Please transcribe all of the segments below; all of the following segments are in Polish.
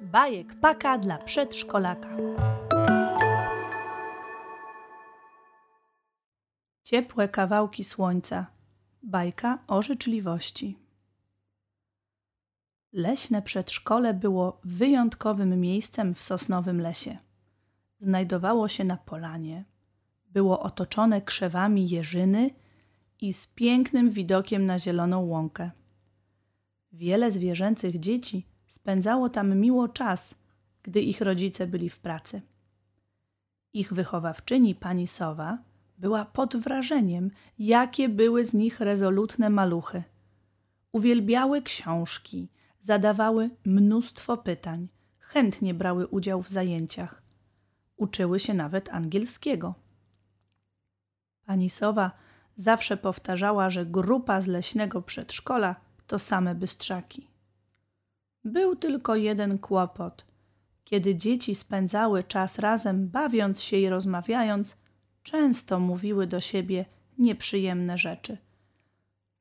Bajek paka dla przedszkolaka. Ciepłe kawałki słońca. Bajka o życzliwości. Leśne przedszkole było wyjątkowym miejscem w sosnowym lesie. Znajdowało się na polanie. Było otoczone krzewami jeżyny i z pięknym widokiem na zieloną łąkę. Wiele zwierzęcych dzieci spędzało tam miło czas, gdy ich rodzice byli w pracy. Ich wychowawczyni, pani Sowa, była pod wrażeniem, jakie były z nich rezolutne maluchy. Uwielbiały książki, zadawały mnóstwo pytań, chętnie brały udział w zajęciach. Uczyły się nawet angielskiego. Pani Sowa zawsze powtarzała, że grupa z leśnego przedszkola to same bystrzaki. Był tylko jeden kłopot. Kiedy dzieci spędzały czas razem, bawiąc się i rozmawiając, często mówiły do siebie nieprzyjemne rzeczy.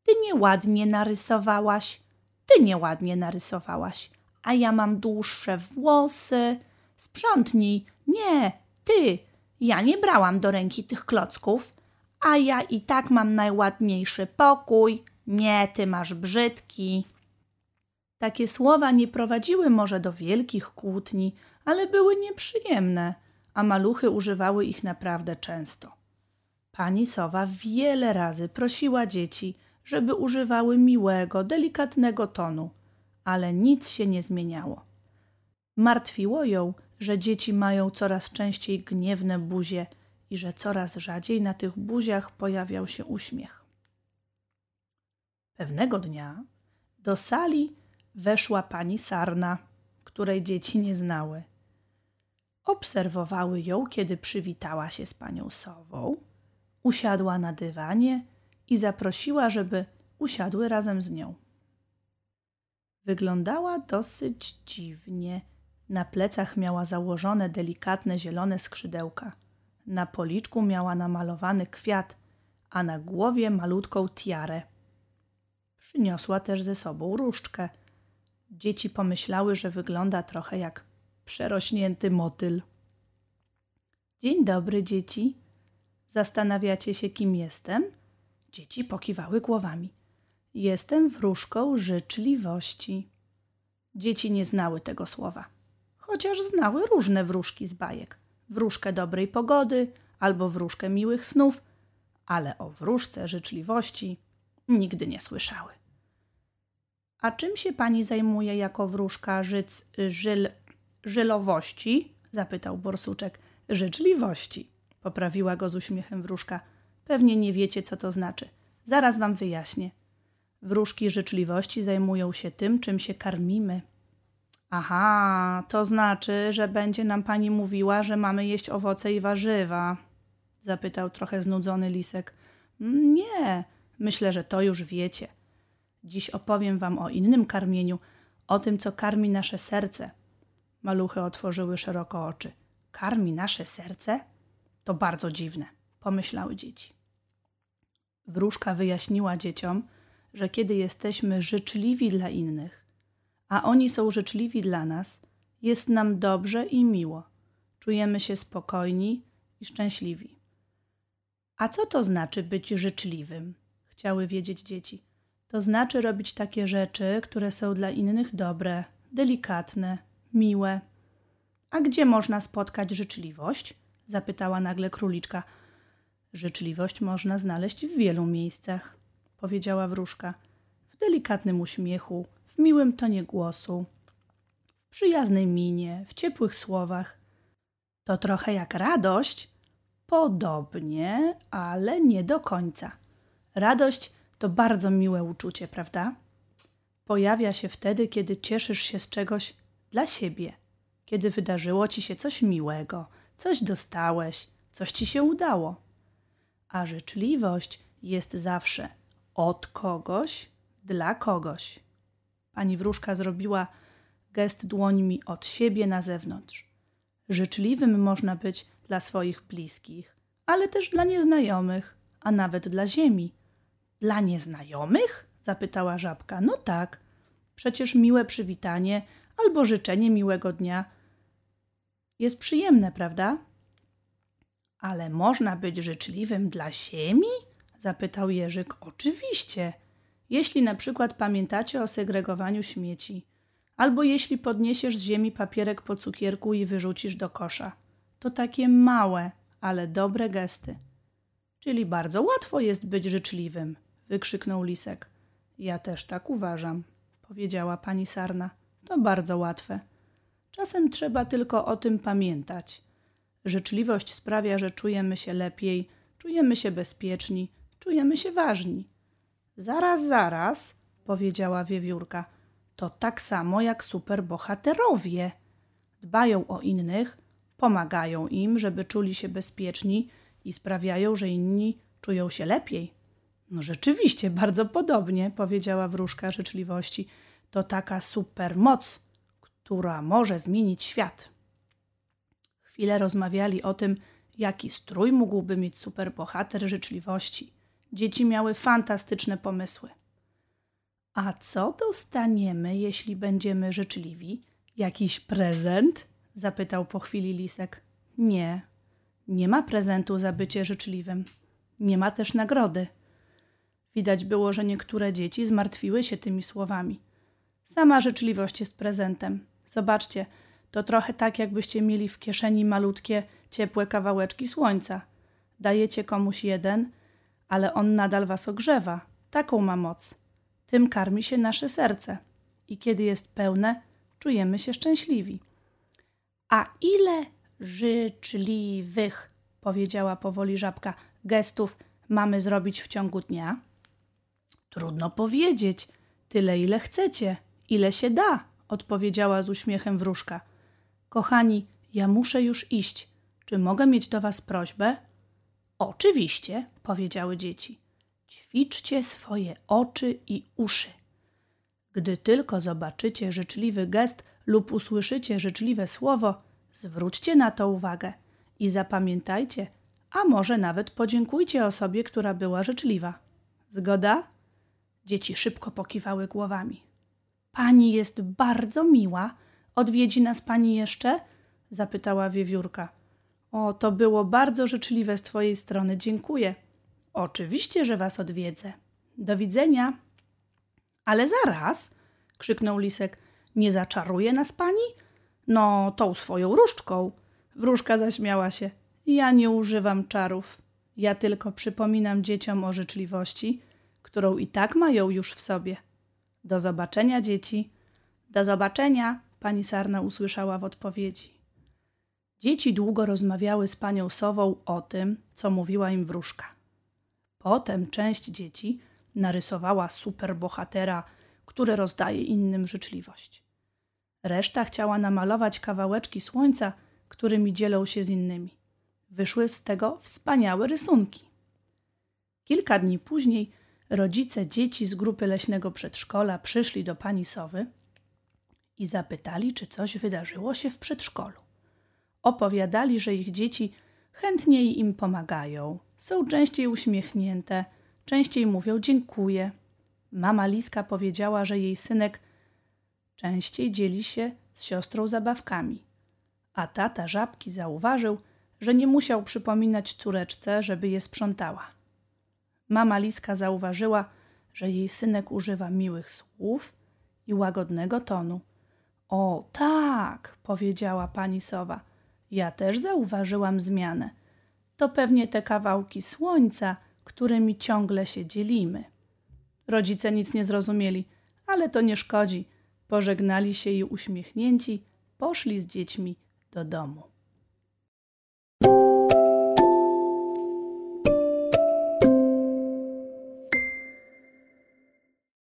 Ty nieładnie narysowałaś, ty nieładnie narysowałaś, a ja mam dłuższe włosy. Sprzątnij, nie, ty. Ja nie brałam do ręki tych klocków, a ja i tak mam najładniejszy pokój. Nie, ty masz brzydki. Takie słowa nie prowadziły może do wielkich kłótni, ale były nieprzyjemne, a maluchy używały ich naprawdę często. Pani Sowa wiele razy prosiła dzieci, żeby używały miłego, delikatnego tonu, ale nic się nie zmieniało. Martwiło ją, że dzieci mają coraz częściej gniewne buzie i że coraz rzadziej na tych buziach pojawiał się uśmiech. Pewnego dnia do sali weszła pani Sarna, której dzieci nie znały. Obserwowały ją, kiedy przywitała się z panią Sową, usiadła na dywanie i zaprosiła, żeby usiadły razem z nią. Wyglądała dosyć dziwnie. Na plecach miała założone delikatne zielone skrzydełka. Na policzku miała namalowany kwiat, a na głowie malutką tiarę. Przyniosła też ze sobą różdżkę – Dzieci pomyślały, że wygląda trochę jak przerośnięty motyl. Dzień dobry, dzieci. Zastanawiacie się, kim jestem? Dzieci pokiwały głowami. Jestem wróżką życzliwości. Dzieci nie znały tego słowa, chociaż znały różne wróżki z bajek. Wróżkę dobrej pogody albo wróżkę miłych snów, ale o wróżce życzliwości nigdy nie słyszały. A czym się pani zajmuje jako wróżka życ, żyl, żylowości? zapytał borsuczek. Życzliwości, poprawiła go z uśmiechem wróżka. Pewnie nie wiecie, co to znaczy. Zaraz wam wyjaśnię. Wróżki życzliwości zajmują się tym, czym się karmimy. Aha, to znaczy, że będzie nam pani mówiła, że mamy jeść owoce i warzywa? zapytał trochę znudzony lisek. Nie, myślę, że to już wiecie. Dziś opowiem wam o innym karmieniu, o tym, co karmi nasze serce. Maluchy otworzyły szeroko oczy. Karmi nasze serce? To bardzo dziwne, pomyślały dzieci. Wróżka wyjaśniła dzieciom, że kiedy jesteśmy życzliwi dla innych, a oni są życzliwi dla nas, jest nam dobrze i miło. Czujemy się spokojni i szczęśliwi. A co to znaczy być życzliwym? Chciały wiedzieć dzieci. To znaczy robić takie rzeczy, które są dla innych dobre, delikatne, miłe. A gdzie można spotkać życzliwość? zapytała nagle króliczka. Życzliwość można znaleźć w wielu miejscach, powiedziała wróżka. W delikatnym uśmiechu, w miłym tonie głosu, w przyjaznej minie, w ciepłych słowach. To trochę jak radość. Podobnie, ale nie do końca. Radość to bardzo miłe uczucie, prawda? Pojawia się wtedy, kiedy cieszysz się z czegoś dla siebie, kiedy wydarzyło ci się coś miłego, coś dostałeś, coś ci się udało. A życzliwość jest zawsze od kogoś dla kogoś. Pani wróżka zrobiła gest dłońmi od siebie na zewnątrz. Życzliwym można być dla swoich bliskich, ale też dla nieznajomych, a nawet dla ziemi dla nieznajomych? zapytała żabka. No tak, przecież miłe przywitanie albo życzenie miłego dnia jest przyjemne, prawda? Ale można być życzliwym dla ziemi? zapytał Jerzyk. Oczywiście. Jeśli na przykład pamiętacie o segregowaniu śmieci, albo jeśli podniesiesz z ziemi papierek po cukierku i wyrzucisz do kosza. To takie małe, ale dobre gesty. Czyli bardzo łatwo jest być życzliwym, wykrzyknął Lisek. Ja też tak uważam, powiedziała pani Sarna. To bardzo łatwe. Czasem trzeba tylko o tym pamiętać. Życzliwość sprawia, że czujemy się lepiej, czujemy się bezpieczni, czujemy się ważni. Zaraz, zaraz, powiedziała wiewiórka. To tak samo jak superbohaterowie. Dbają o innych, pomagają im, żeby czuli się bezpieczni i sprawiają, że inni czują się lepiej. No rzeczywiście, bardzo podobnie, powiedziała wróżka życzliwości. To taka supermoc, która może zmienić świat. Chwilę rozmawiali o tym, jaki strój mógłby mieć superbohater życzliwości. Dzieci miały fantastyczne pomysły. A co dostaniemy, jeśli będziemy życzliwi? Jakiś prezent? zapytał po chwili lisek. Nie, nie ma prezentu za bycie życzliwym. Nie ma też nagrody. Widać było, że niektóre dzieci zmartwiły się tymi słowami. Sama życzliwość jest prezentem. Zobaczcie, to trochę tak, jakbyście mieli w kieszeni malutkie, ciepłe kawałeczki słońca. Dajecie komuś jeden, ale on nadal was ogrzewa. Taką ma moc. Tym karmi się nasze serce. I kiedy jest pełne, czujemy się szczęśliwi. A ile życzliwych, powiedziała powoli żabka, gestów mamy zrobić w ciągu dnia? Trudno powiedzieć. Tyle, ile chcecie, ile się da, odpowiedziała z uśmiechem wróżka. Kochani, ja muszę już iść. Czy mogę mieć do was prośbę? Oczywiście, powiedziały dzieci. Ćwiczcie swoje oczy i uszy. Gdy tylko zobaczycie życzliwy gest lub usłyszycie życzliwe słowo, zwróćcie na to uwagę i zapamiętajcie, a może nawet podziękujcie osobie, która była życzliwa. Zgoda? Dzieci szybko pokiwały głowami. Pani jest bardzo miła. Odwiedzi nas pani jeszcze? zapytała wiewiórka. O, to było bardzo życzliwe z twojej strony. Dziękuję. Oczywiście, że was odwiedzę. Do widzenia. Ale zaraz, krzyknął lisek. Nie zaczaruje nas pani? No, tą swoją różdżką. Wróżka zaśmiała się. Ja nie używam czarów. Ja tylko przypominam dzieciom o życzliwości, którą i tak mają już w sobie. Do zobaczenia, dzieci. Do zobaczenia, pani Sarna usłyszała w odpowiedzi. Dzieci długo rozmawiały z panią Sową o tym, co mówiła im wróżka. Potem część dzieci narysowała superbohatera, który rozdaje innym życzliwość. Reszta chciała namalować kawałeczki słońca, którymi dzielą się z innymi. Wyszły z tego wspaniałe rysunki. Kilka dni później rodzice dzieci z grupy leśnego przedszkola przyszli do pani Sowy i zapytali, czy coś wydarzyło się w przedszkolu. Opowiadali, że ich dzieci chętniej im pomagają, są częściej uśmiechnięte, częściej mówią dziękuję. Mama Liska powiedziała, że jej synek częściej dzieli się z siostrą zabawkami, a tata żabki zauważył, że nie musiał przypominać córeczce, żeby je sprzątała. Mama Liska zauważyła, że jej synek używa miłych słów i łagodnego tonu. O, tak, powiedziała pani Sowa. Ja też zauważyłam zmianę. To pewnie te kawałki słońca, którymi ciągle się dzielimy. Rodzice nic nie zrozumieli, ale to nie szkodzi. Pożegnali się i uśmiechnięci poszli z dziećmi do domu.